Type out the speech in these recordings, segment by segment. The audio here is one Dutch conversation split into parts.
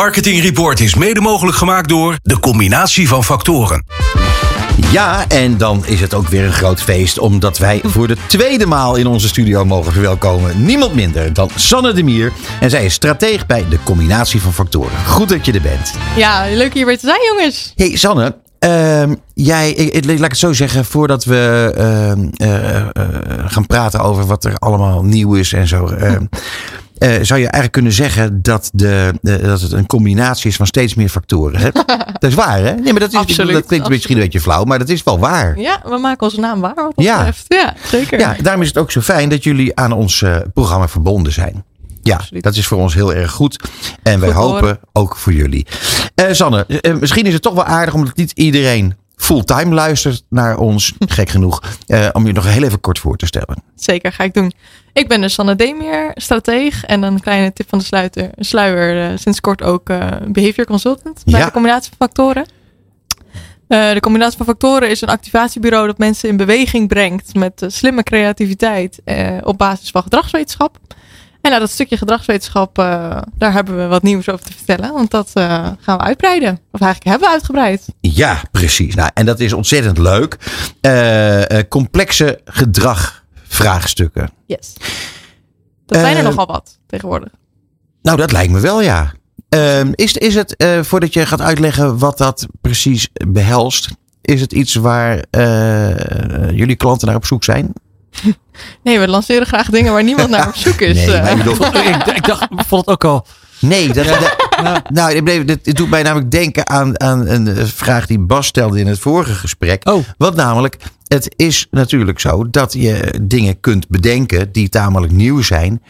Marketing Report is mede mogelijk gemaakt door de combinatie van factoren. Ja, en dan is het ook weer een groot feest, omdat wij voor de tweede maal in onze studio mogen verwelkomen. Niemand minder dan Sanne de Mier. En zij is strateeg bij de combinatie van factoren. Goed dat je er bent. Ja, leuk hier weer te zijn, jongens. Hey Sanne, ehm, jij, laat ik het zo zeggen, voordat we ehm, eh, eh, gaan praten over wat er allemaal nieuw is en zo. ehm, eh, zou je eigenlijk kunnen zeggen dat, de, dat het een combinatie is van steeds meer factoren? Hè? dat is waar, hè? Nee, maar dat, is, Absoluut, dat klinkt misschien een beetje flauw, maar dat is wel waar. Ja, we maken onze naam waar wat dat Ja. betreft. Ja, zeker. Ja, daarom is het ook zo fijn dat jullie aan ons eh, programma verbonden zijn. Ja, Absoluut. dat is voor ons heel erg goed. En wij Goed hopen horen. ook voor jullie. Eh Sanne, eh, misschien is het toch wel aardig omdat niet iedereen fulltime luistert naar ons. Gek genoeg. eh, om je nog heel even kort voor te stellen. Zeker, ga ik doen. Ik ben dus Sanne Demeer, strateeg. En een kleine tip van de sluiter, sluier. eh, sinds kort ook eh, behavior consultant bij Ja. de combinatie van factoren. Eh, de combinatie van factoren is een activatiebureau dat mensen in beweging brengt met eh, slimme creativiteit eh, op basis van gedragswetenschap. En nou, dat stukje gedragswetenschap, eh, daar hebben we wat nieuws over te vertellen. Want dat eh, gaan we uitbreiden. Of eigenlijk hebben we uitgebreid. Ja, precies. Nou, en dat is ontzettend leuk. Eh, complexe gedragvraagstukken. Yes. Dat zijn er nogal wat tegenwoordig. Nou, dat lijkt me wel, ja. Ehm, is, is het, voordat je gaat uitleggen wat dat precies behelst, is het iets waar jullie klanten naar op zoek zijn? Nee, we lanceren graag dingen waar niemand naar op zoek is. Nee, eh. maar ik bedoel- ik, ik dacht, ik vond het ook al. Nee, dat, dat- nou, dit, dit doet mij namelijk denken aan, aan een eh, vraag die Bas stelde in het vorige gesprek. Oh. Want namelijk, het is natuurlijk zo dat je dingen kunt bedenken die tamelijk nieuw zijn.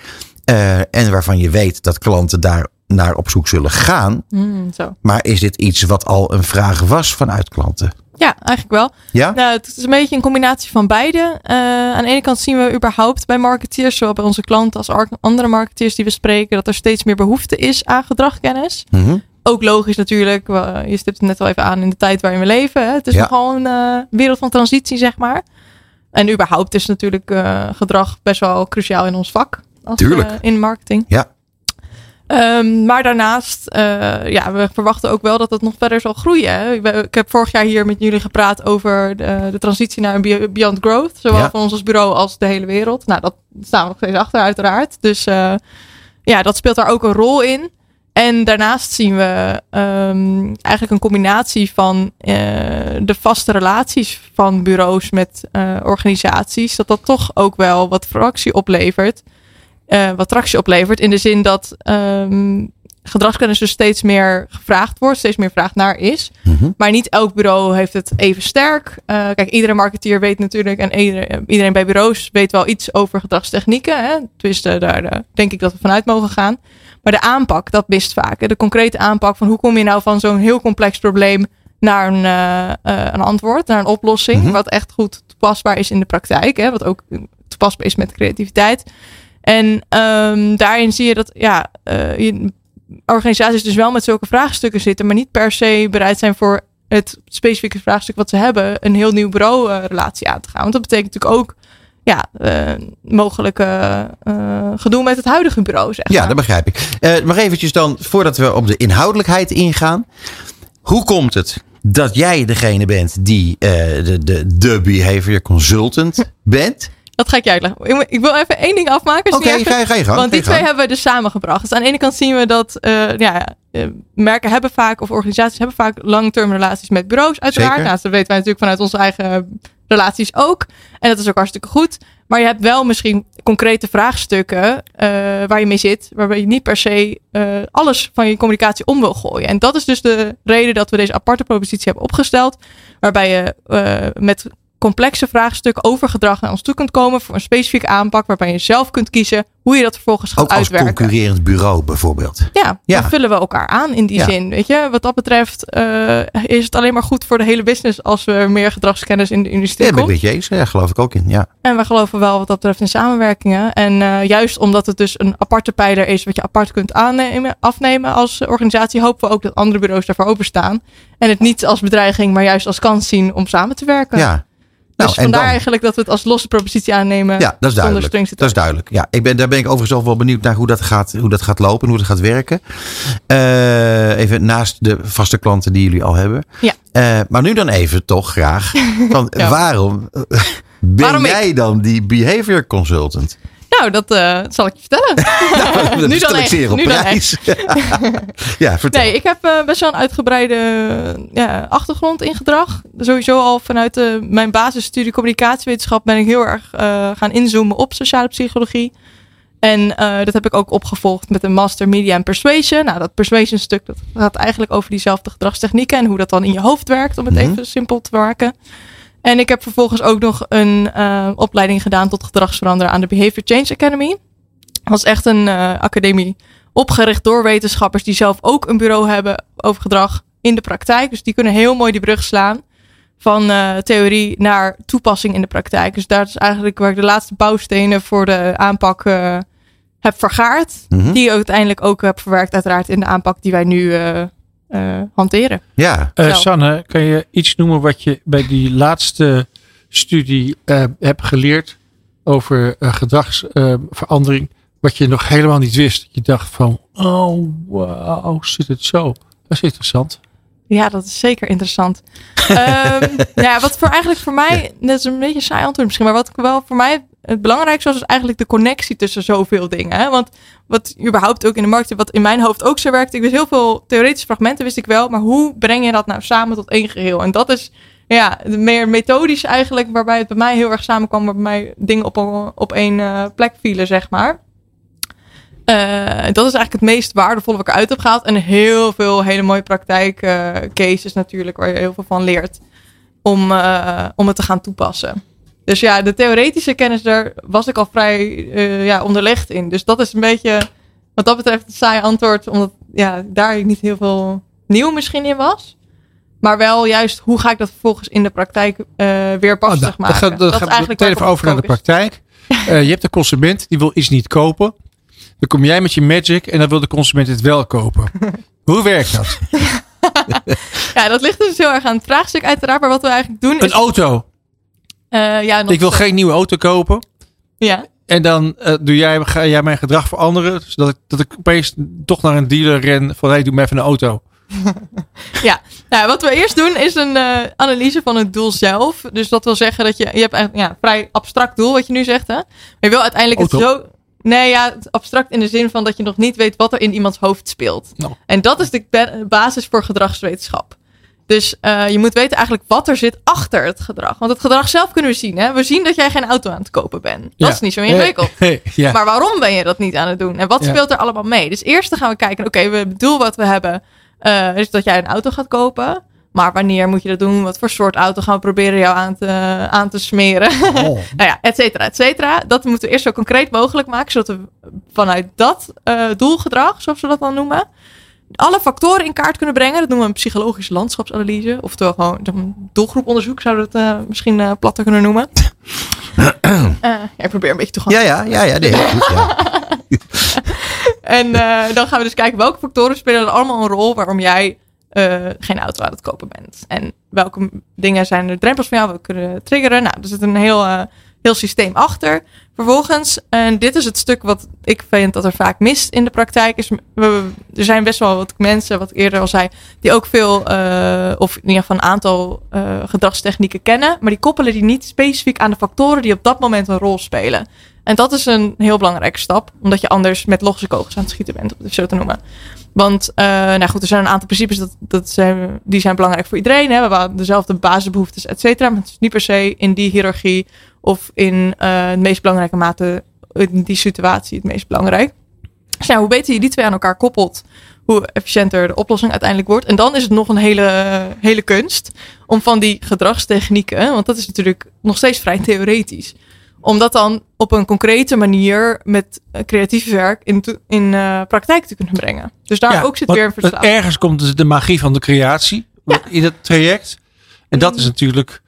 eh, en waarvan je weet dat klanten daar naar op zoek zullen gaan. Hmm, zo. Maar is dit iets wat al een vraag was vanuit klanten? Ja, eigenlijk wel. Ja? Nou, het is een beetje een combinatie van beide. Eh, aan de ene kant zien we überhaupt bij marketeers, zowel bij onze klanten als andere marketeers die we spreken, dat er steeds meer behoefte is aan gedragkennis. Mhm. Ook logisch natuurlijk. we- Je stipt het net al even aan in de tijd waarin we leven. Hè. Het is Ja. nogal een eh, wereld van transitie, zeg maar. En überhaupt is natuurlijk eh, gedrag best wel cruciaal in ons vak. Als, Tuurlijk. eh, in marketing. Ja. Ehm, maar daarnaast, eh, ja, we verwachten ook wel dat het nog verder zal groeien. Hè. Ik heb vorig jaar hier met jullie gepraat over de, de transitie naar een be- Beyond Growth. Zowel Ja. van ons als bureau als de hele wereld. Nou, dat staan we nog steeds achter, uiteraard. Dus eh, ja, dat speelt daar ook een rol in. En daarnaast zien we ehm, eigenlijk een combinatie van eh, de vaste relaties van bureaus met organisaties. Dat dat toch ook wel wat fractie oplevert. Eh, wat tractie oplevert. In de zin dat ehm, gedragskennis dus steeds meer gevraagd wordt. Steeds meer vraag naar is. Mhm. Maar niet elk bureau heeft het even sterk. Eh, kijk, iedere marketeer weet natuurlijk. En iedereen, iedereen bij bureaus weet wel iets over gedragstechnieken. Hè? Tenminste, daar eh, denk ik dat we vanuit mogen gaan. Maar de aanpak, dat mist vaak. hè. De concrete aanpak van hoe kom je nou van zo'n heel complex probleem naar een, een antwoord, naar een oplossing. Mhm. Wat echt goed toepasbaar is in de praktijk. Hè? Wat ook toepasbaar is met creativiteit. En ehm, daarin zie je dat ja, eh, je- organisaties dus wel met zulke vraagstukken zitten, maar niet per se bereid zijn voor het specifieke vraagstuk wat ze hebben, een heel nieuw bureau-relatie aan te gaan. Want dat betekent natuurlijk ook ja, eh, mogelijke eh, gedoe met het huidige bureau, zeg Ja, maar. dat begrijp ik. Eh maar eventjes dan, voordat we op de inhoudelijkheid ingaan. Hoe komt het dat jij degene bent die eh, de, de, de behavior consultant bent? Dat ga ik je uitleggen. Ik wil even één ding afmaken. Oké, ga, je- ga je gang. Want die twee gang. hebben we dus samengebracht. Dus aan de ene kant zien we dat eh, ja, eh, merken hebben vaak, of organisaties hebben vaak long-term relaties met bureaus, uiteraard. Zeker. Nou, dat weten wij natuurlijk vanuit onze eigen relaties ook. En dat is ook hartstikke goed. Maar je hebt wel misschien concrete vraagstukken eh, waar je mee zit, waarbij je niet per se alles van je communicatie om wil gooien. En dat is dus de reden dat we deze aparte propositie hebben opgesteld, waarbij je met complexe vraagstukken over gedrag naar ons toe kunt komen voor een specifieke aanpak, waarbij je zelf kunt kiezen hoe je dat vervolgens gaat Ook als uitwerken. concurrerend bureau bijvoorbeeld. Ja, Ja. dan vullen we elkaar aan in die Ja. zin. Weet je, wat dat betreft eh, is het alleen maar goed voor de hele business als we meer gedragskennis in de industrie Ja, ben ik komt. met je eens. Ja, geloof ik ook in. Ja. En we geloven wel wat dat betreft in samenwerkingen. En eh, juist omdat het dus een aparte pijler is wat je apart kunt aannemen, afnemen als organisatie, hopen we ook dat andere bureaus daarvoor openstaan. En het niet als bedreiging, maar juist als kans zien om samen te werken. ja. Nou, dus vandaar eigenlijk dat we het als losse propositie aannemen. Ja, dat is duidelijk. Dat is duidelijk. Ja, ik ben, daar ben ik overigens ook wel benieuwd naar hoe dat gaat, hoe dat gaat lopen en hoe dat gaat werken. Eh, even naast de vaste klanten die jullie al hebben. Ja. Eh, maar nu dan even toch graag. Van, Ja. Waarom ben Waarom ik? jij dan die behavior consultant? Nou, dat eh, zal ik je vertellen. Dat Nu dan echt, op nu dan prijs. ja, vertel. Nee, ik heb eh, best wel een uitgebreide ja, achtergrond in gedrag. Sowieso al vanuit eh, mijn basisstudie communicatiewetenschap ben ik heel erg gaan inzoomen op sociale psychologie. En dat heb ik ook opgevolgd met een master media en persuasion. Nou, dat persuasion stuk dat gaat eigenlijk over diezelfde gedragstechnieken en hoe dat dan in je hoofd werkt, om het Mhm. even simpel te maken. En ik heb vervolgens ook nog een eh, opleiding gedaan tot gedragsveranderer aan de Behavior Change Academy. Dat was echt een eh, academie opgericht door wetenschappers die zelf ook een bureau hebben over gedrag in de praktijk. Dus die kunnen heel mooi die brug slaan van eh, theorie naar toepassing in de praktijk. Dus daar is eigenlijk waar ik de laatste bouwstenen voor de aanpak heb vergaard. Mhm. Die ik uiteindelijk ook heb verwerkt uiteraard in de aanpak die wij nu hanteren. Ja, Eh. Sanne, kan je iets noemen wat je bij die laatste studie eh, hebt geleerd over eh, gedragsverandering, wat je nog helemaal niet wist? Je dacht van, oh wauw, zit het zo? Dat is interessant. Ja, dat is zeker interessant. Ehm, ja, wat voor eigenlijk voor mij, dat is een beetje een saai antwoord misschien, maar wat wel voor mij het belangrijkste was, is eigenlijk de connectie tussen zoveel dingen. Hè? Want wat überhaupt ook in de markt, wat in mijn hoofd ook zo werkt, ik wist heel veel theoretische fragmenten, wist ik wel, maar hoe breng je dat nou samen tot één geheel? En dat is ja, meer methodisch eigenlijk, waarbij het bij mij heel erg samenkwam, waarbij mij dingen op, op één eh, plek vielen, zeg maar. Eh, dat is eigenlijk het meest waardevolle wat ik eruit heb gehaald. En heel veel hele mooie praktijk eh, natuurlijk, waar je heel veel van leert. Om, om het te gaan toepassen. Dus ja, de theoretische kennis, daar was ik al vrij eh, ja, onderlegd in. Dus dat is een beetje, wat dat betreft, een saai antwoord. Omdat ja, daar niet heel veel nieuw misschien in was. Maar wel juist, hoe ga ik dat vervolgens in de praktijk eh weer Oh, passig nou, dan maken? gaat- dan dat gaat eigenlijk meteen even over naar de praktijk. Eh, je hebt een consument die wil iets niet kopen. Dan kom jij met je magic en dan wil de consument het wel kopen. Hoe werkt dat? Ja, dat ligt dus heel erg aan het vraagstuk uiteraard. Maar wat we eigenlijk doen Een is... auto. Eh, ja, Ik wil geen nieuwe auto kopen. Ja, En dan eh, doe jij, ga jij mijn gedrag veranderen. Zodat ik, dat ik opeens toch naar een dealer ren van hey, doe me even een auto. Nou, wat we eerst doen is een eh, analyse van het doel zelf. Dus dat wil zeggen dat je, je hebt eigenlijk ja, een vrij abstract doel wat je nu zegt. Hè? Maar je wil uiteindelijk het Auto. zo. Nee, ja, het abstract in de zin van dat je nog niet weet wat er in iemands hoofd speelt. Nou. En dat is de ba- basis voor gedragswetenschap. Dus eh, je moet weten eigenlijk wat er zit achter het gedrag. Want het gedrag zelf kunnen we zien. Hè? We zien dat jij geen auto aan het kopen bent. Dat Ja. is niet zo ingewikkeld. Hey. Maar waarom ben je dat niet aan het doen? En wat speelt er allemaal mee? Dus eerst gaan we kijken, oké, we het doel wat we hebben eh, is dat jij een auto gaat kopen. Maar wanneer moet je dat doen? Wat voor soort auto gaan we proberen jou aan te, aan te smeren? Oh. nou ja, et cetera, et cetera. Dat moeten we eerst zo concreet mogelijk maken, zodat we vanuit dat eh, doelgedrag, zoals we dat dan noemen, alle factoren in kaart kunnen brengen. Dat noemen we een psychologische landschapsanalyse. Oftewel gewoon een doelgroeponderzoek, zouden we het eh, misschien eh, platter kunnen noemen. Eh, ik probeer een beetje toegang. ja, ja, ja, ja, nee, goed, ja. En dan gaan we dus kijken welke factoren spelen er allemaal een rol waarom jij geen auto aan het kopen bent. En welke dingen zijn er drempels van jou, we kunnen triggeren. Nou, er zit een heel, heel systeem achter. Vervolgens, en dit is het stuk wat ik vind dat er vaak mist in de praktijk, is er zijn best wel wat mensen, wat ik eerder al zei, die ook veel, eh, of in ieder geval een aantal eh, gedragstechnieken kennen, maar die koppelen die niet specifiek aan de factoren die op dat moment een rol spelen. En dat is een heel belangrijke stap, omdat je anders met logische kogels aan het schieten bent, om het zo te noemen. Want, eh, nou goed, er zijn een aantal principes dat, dat zijn, die zijn belangrijk voor iedereen. Hè? We hebben dezelfde basisbehoeftes, et cetera. Maar het is niet per se in die hiërarchie of in eh het meest belangrijke mate in die situatie het meest belangrijk. Dus nou, hoe beter je die twee aan elkaar koppelt, hoe efficiënter de oplossing uiteindelijk wordt. En dan is het nog een hele, hele kunst om van die gedragstechnieken, want dat is natuurlijk nog steeds vrij theoretisch, om dat dan op een concrete manier met eh, creatief werk in, in eh, praktijk te kunnen brengen. Dus daar Ja, ook zit weer een verslaving. Ergens komt dus de magie van de creatie in het traject. En dat Mm. is natuurlijk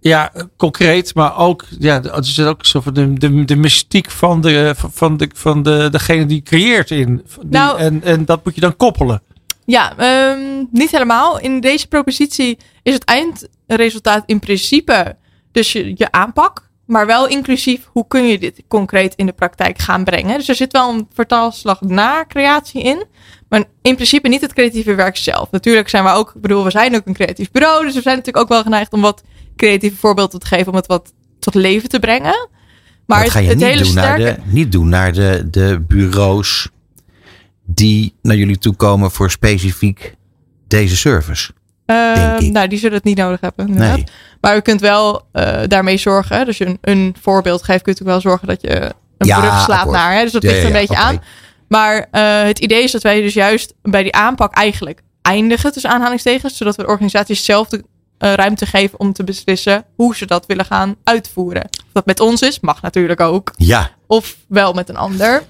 ja, concreet, maar ook, ja, het is ook zo van de, de, de mystiek van, de, van, de, van de, degene die creëert in. Die- Nou- en, en dat moet je dan koppelen. Ja, ehm, niet helemaal. In deze propositie is het eindresultaat in principe dus je, je aanpak. Maar wel inclusief hoe kun je dit concreet in de praktijk gaan brengen. Dus er zit wel een vertaalslag na creatie in. Maar in principe niet het creatieve werk zelf. Natuurlijk zijn we ook, ik bedoel, we zijn ook een creatief bureau. Dus we zijn natuurlijk ook wel geneigd om wat creatieve voorbeelden te geven. Om het wat tot leven te brengen. Maar dat ga je het, niet, hele doen naar de, niet doen naar de, de bureaus die naar jullie toe komen voor specifiek deze service. Eh, denk ik. nou, die zullen het niet nodig hebben. inderdaad. Nee. Maar u kunt wel eh, daarmee zorgen. hè. Dus je een, een voorbeeld geeft, kunt u wel zorgen dat je een Ja, brug slaat akkoord. naar. Hè? Dus dat ligt ja, er een beetje aan. Maar eh, het idee is dat wij dus juist bij die aanpak eigenlijk eindigen tussen aanhalingstekens. Zodat we de organisaties zelf de eh, ruimte geven om te beslissen hoe ze dat willen gaan uitvoeren. Of dat met ons is, mag natuurlijk ook. Ja. Of wel met een ander.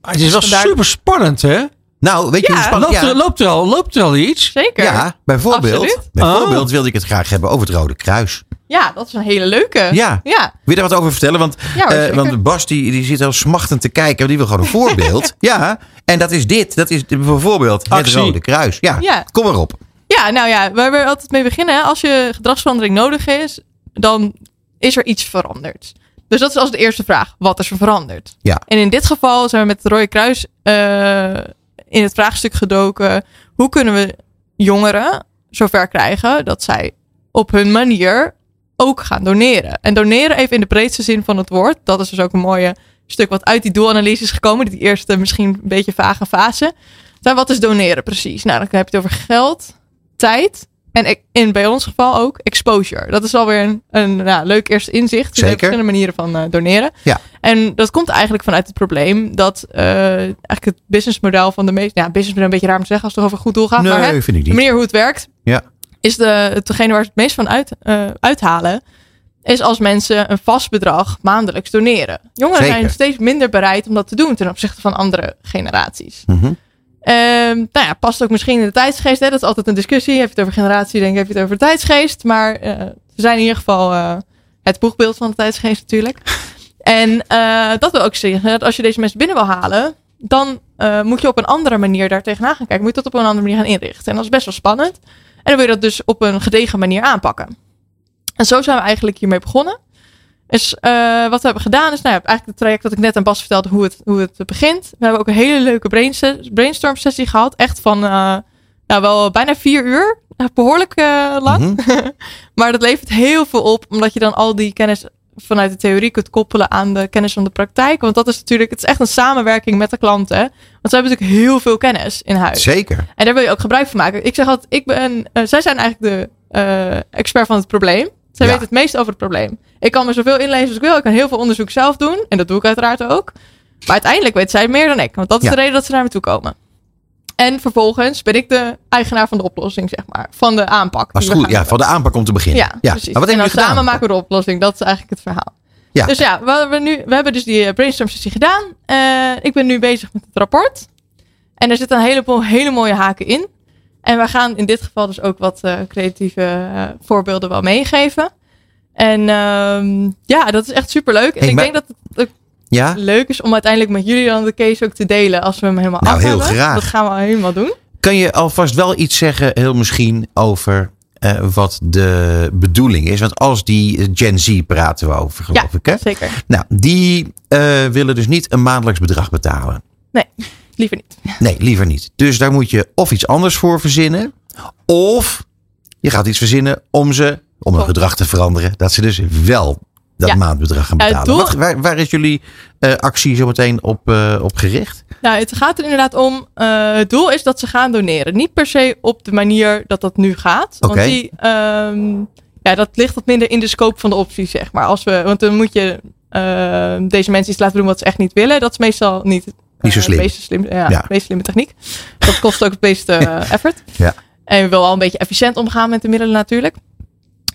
Maar het is wel Vandaar- super spannend, hè? Nou, weet je Ja, hoe spannend... Loopt, Ja, er, loopt, er al, loopt er al iets? Zeker. ja, bijvoorbeeld, Absoluut. bijvoorbeeld Oh. wilde ik het graag hebben over het Rode Kruis. Ja, dat is een hele leuke. Ja. Ja, Wil je daar wat over vertellen? Want, ja eh, want Bas die, die zit al smachtend te kijken. want Die wil gewoon een voorbeeld. ja, en dat is dit. Dat is bijvoorbeeld het Actie. Rode Kruis. Ja, Ja. kom erop. Ja, nou ja, waar we altijd mee beginnen. Als je gedragsverandering nodig is, dan is er iets veranderd. Dus dat is als de eerste vraag. Wat is er veranderd? Ja. En in dit geval zijn we met het Rode Kruis eh, in het vraagstuk gedoken. Hoe kunnen we jongeren zover krijgen dat zij op hun manier ook gaan doneren? En doneren even in de breedste zin van het woord. Dat is dus ook een mooie stuk wat uit die doelanalyse is gekomen. Die eerste misschien een beetje vage fase. Wat is doneren precies? Nou, dan heb je het over geld, tijd en in bij ons geval ook exposure. Dat is alweer een, een nou, leuk eerste inzicht. Er zijn verschillende manieren van eh, doneren. Ja. En dat komt eigenlijk vanuit het probleem dat eh, eigenlijk het businessmodel van de meeste... Ja, businessmodel een beetje raar om te zeggen als het over een goed doel gaat. maar hè, nee, vind ik de niet. manier hoe het werkt, Ja. is de, hetgene waar ze het meest van uit, eh, uithalen, is als mensen een vast bedrag maandelijks doneren. Jongeren Zeker. zijn steeds minder bereid om dat te doen ten opzichte van andere generaties. Mhm. Ehm, nou ja, past ook misschien in de tijdsgeest. Hè? Dat is altijd een discussie. Heb je het over generatie, denk ik, heb je het over de tijdsgeest. Maar eh, we zijn in ieder geval eh, het boegbeeld van de tijdsgeest natuurlijk. En eh, dat wil ook zeggen dat als je deze mensen binnen wil halen, dan eh, moet je op een andere manier daar tegenaan gaan kijken. Moet je dat op een andere manier gaan inrichten. En dat is best wel spannend. En dan wil je dat dus op een gedegen manier aanpakken. En zo zijn we eigenlijk hiermee begonnen. Dus eh, wat we hebben gedaan is nou ja, eigenlijk het traject dat ik net aan Bas vertelde hoe het, hoe het begint. We hebben ook een hele leuke brainstorm sessie gehad. Echt van eh, nou, wel bijna vier uur. Eh, Behoorlijk eh, lang. Mhm. Maar dat levert heel veel op, omdat je dan al die kennis vanuit de theorie kunt koppelen aan de kennis van de praktijk. Want dat is natuurlijk, het is echt een samenwerking met de klanten. Want ze hebben natuurlijk heel veel kennis in huis. Zeker. En daar wil je ook gebruik van maken. Ik zeg altijd, ik ben, zij zijn eigenlijk de expert van het probleem. Zij Ja. weten het meest over het probleem. Ik kan me zoveel inlezen als ik wil. Ik kan heel veel onderzoek zelf doen. En dat doe ik uiteraard ook. Maar uiteindelijk weet zij meer dan ik. Want dat is Ja. de reden dat ze naar me toe komen. En vervolgens ben ik de eigenaar van de oplossing, zeg maar. Van de aanpak. We goed, ja, van de aanpak om te beginnen. ja, precies. Maar wat en hebben dan gedaan? samen maken we de oplossing. Dat is eigenlijk het verhaal. Ja. Dus ja, we, we, nu, we hebben dus die eh, brainstorm sessie gedaan. Eh, ik ben nu bezig met het rapport. En er zitten een heleboel hele mooie haken in. En we gaan in dit geval dus ook wat eh, creatieve voorbeelden wel meegeven. En ehm, ja, dat is echt super leuk. En Hey, ik maar- denk dat het Ja? leuk is om uiteindelijk met jullie dan de case ook te delen. Als we hem helemaal Nou, af heel hebben. graag. Dat gaan we helemaal doen. Kan je alvast wel iets zeggen, heel misschien, over eh, wat de bedoeling is? Want als die Gen Z praten we over, geloof Ja. ik. Hè? Zeker. Nou, die eh, willen dus niet een maandelijks bedrag betalen. Liever niet. Nee, liever niet. Dus daar moet je of iets anders voor verzinnen. Of je gaat iets verzinnen om ze, om hun gedrag te veranderen. Dat ze dus wel dat Ja. maandbedrag gaan het betalen. doel- Wat, waar, waar is jullie eh, actie zo meteen op, eh, op gericht? Nou, het gaat er inderdaad om. eh, het doel is dat ze gaan doneren. Niet per se op de manier dat dat nu gaat. Want die, ehm, ja, dat ligt wat minder in de scope van de optie, zeg maar. Als we, want dan moet je ehm, deze mensen iets laten doen wat ze echt niet willen. Dat is meestal niet, eh, Niet zo slim. De meest, slim, ja, meest slimme techniek. Dat kost ook het meeste eh, effort. Ja. En we willen al een beetje efficiënt omgaan met de middelen natuurlijk.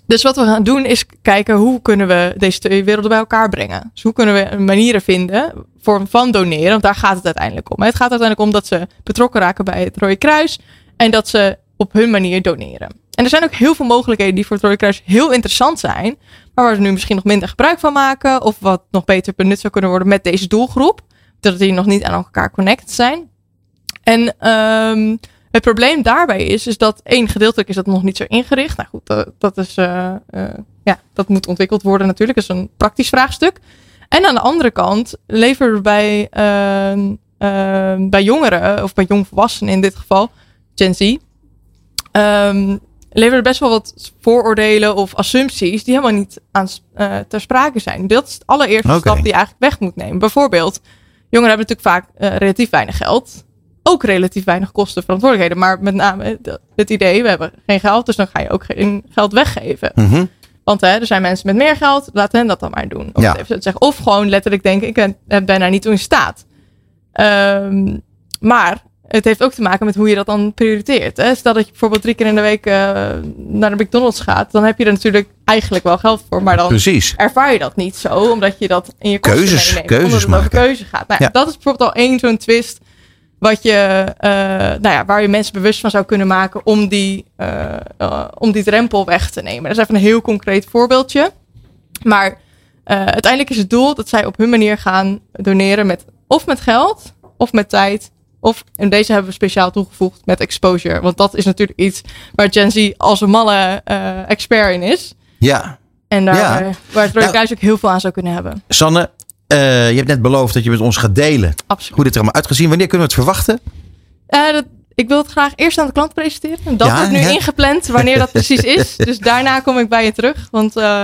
Dus wat we gaan doen is kijken hoe kunnen we deze twee werelden bij elkaar brengen. Dus hoe kunnen we manieren vinden voor, van doneren. Want daar gaat het uiteindelijk om. Het gaat uiteindelijk om dat ze betrokken raken bij het Rode Kruis. En dat ze op hun manier doneren. En er zijn ook heel veel mogelijkheden die voor het Rode Kruis heel interessant zijn. Maar waar ze nu misschien nog minder gebruik van maken. Of wat nog beter benut zou kunnen worden met deze doelgroep. Dat die nog niet aan elkaar connected zijn. En ehm, het probleem daarbij is, is dat één gedeeltelijk is dat nog niet zo ingericht. Nou goed, dat, dat is, eh, eh, ja, dat moet ontwikkeld worden natuurlijk. Dat is een praktisch vraagstuk. En aan de andere kant leveren we bij ehm, ehm, bij jongeren, of bij jongvolwassenen in dit geval, Gen Z, ehm, leveren best wel wat vooroordelen of assumpties die helemaal niet aan, eh, ter sprake zijn. Dat is de allereerste stap die je eigenlijk weg moet nemen. Bijvoorbeeld, jongeren hebben natuurlijk vaak relatief weinig geld. Ook relatief weinig kosten, verantwoordelijkheden. Maar met name het idee, we hebben geen geld, dus dan ga je ook geen geld weggeven. Mhm. Want hè, er zijn mensen met meer geld, laat hen dat dan maar doen. Of, Ja. het even zeggen. of gewoon letterlijk denken, ik ben, eh, ben daar niet toe in staat. Ehm, maar het heeft ook te maken met hoe je dat dan prioriteert. Hè? Stel dat je bijvoorbeeld drie keer in de week eh, naar de McDonald's gaat. Dan heb je er natuurlijk eigenlijk wel geld voor. Maar dan Precies. ervaar je dat niet zo. Omdat je dat in je kosten Keuzes, meeneemt. keuzes omdat het over maken. keuze gaat. Nou, Ja. Dat is bijvoorbeeld al één zo'n twist. Wat je, eh, nou ja, waar je mensen bewust van zou kunnen maken om die, eh, eh, om die drempel weg te nemen. Dat is even een heel concreet voorbeeldje. Maar uiteindelijk is het doel dat zij op hun manier gaan doneren met of met geld of met tijd. Of, en deze hebben we speciaal toegevoegd met exposure. Want dat is natuurlijk iets waar Gen Z als een malle expert in is. Ja. En daar, Ja. waar het Rode Nou- Kruis ook heel veel aan zou kunnen hebben. Sanne, je hebt net beloofd dat je met ons gaat delen Absoluut. hoe dit er allemaal uitgezien. Wanneer kunnen we het verwachten? Eh, dat, ik wil het graag eerst aan de klant presenteren. En Dat Ja, wordt nu ja. ingepland wanneer dat precies is. Dus daarna kom ik bij je terug. Want eh,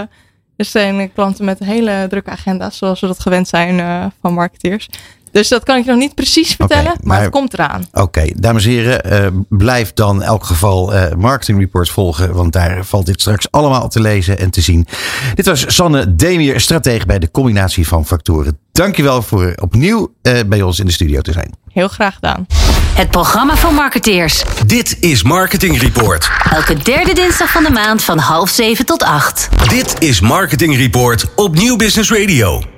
er zijn klanten met hele drukke agenda's, zoals we dat gewend zijn eh, van marketeers. Dus dat kan ik nog niet precies vertellen, maar, maar- het komt eraan. Oké, dames en heren, eh, blijf dan in elk geval eh Marketing Report volgen, want daar valt dit straks allemaal te lezen en te zien. Dit was Sanne Demier, stratege bij de combinatie van factoren. Dankjewel voor opnieuw eh, bij ons in de studio te zijn. Heel graag gedaan. Het programma van marketeers. Dit is Marketing Report. Elke derde dinsdag van de maand van half zeven tot acht. Dit is Marketing Report op Nieuw Business Radio.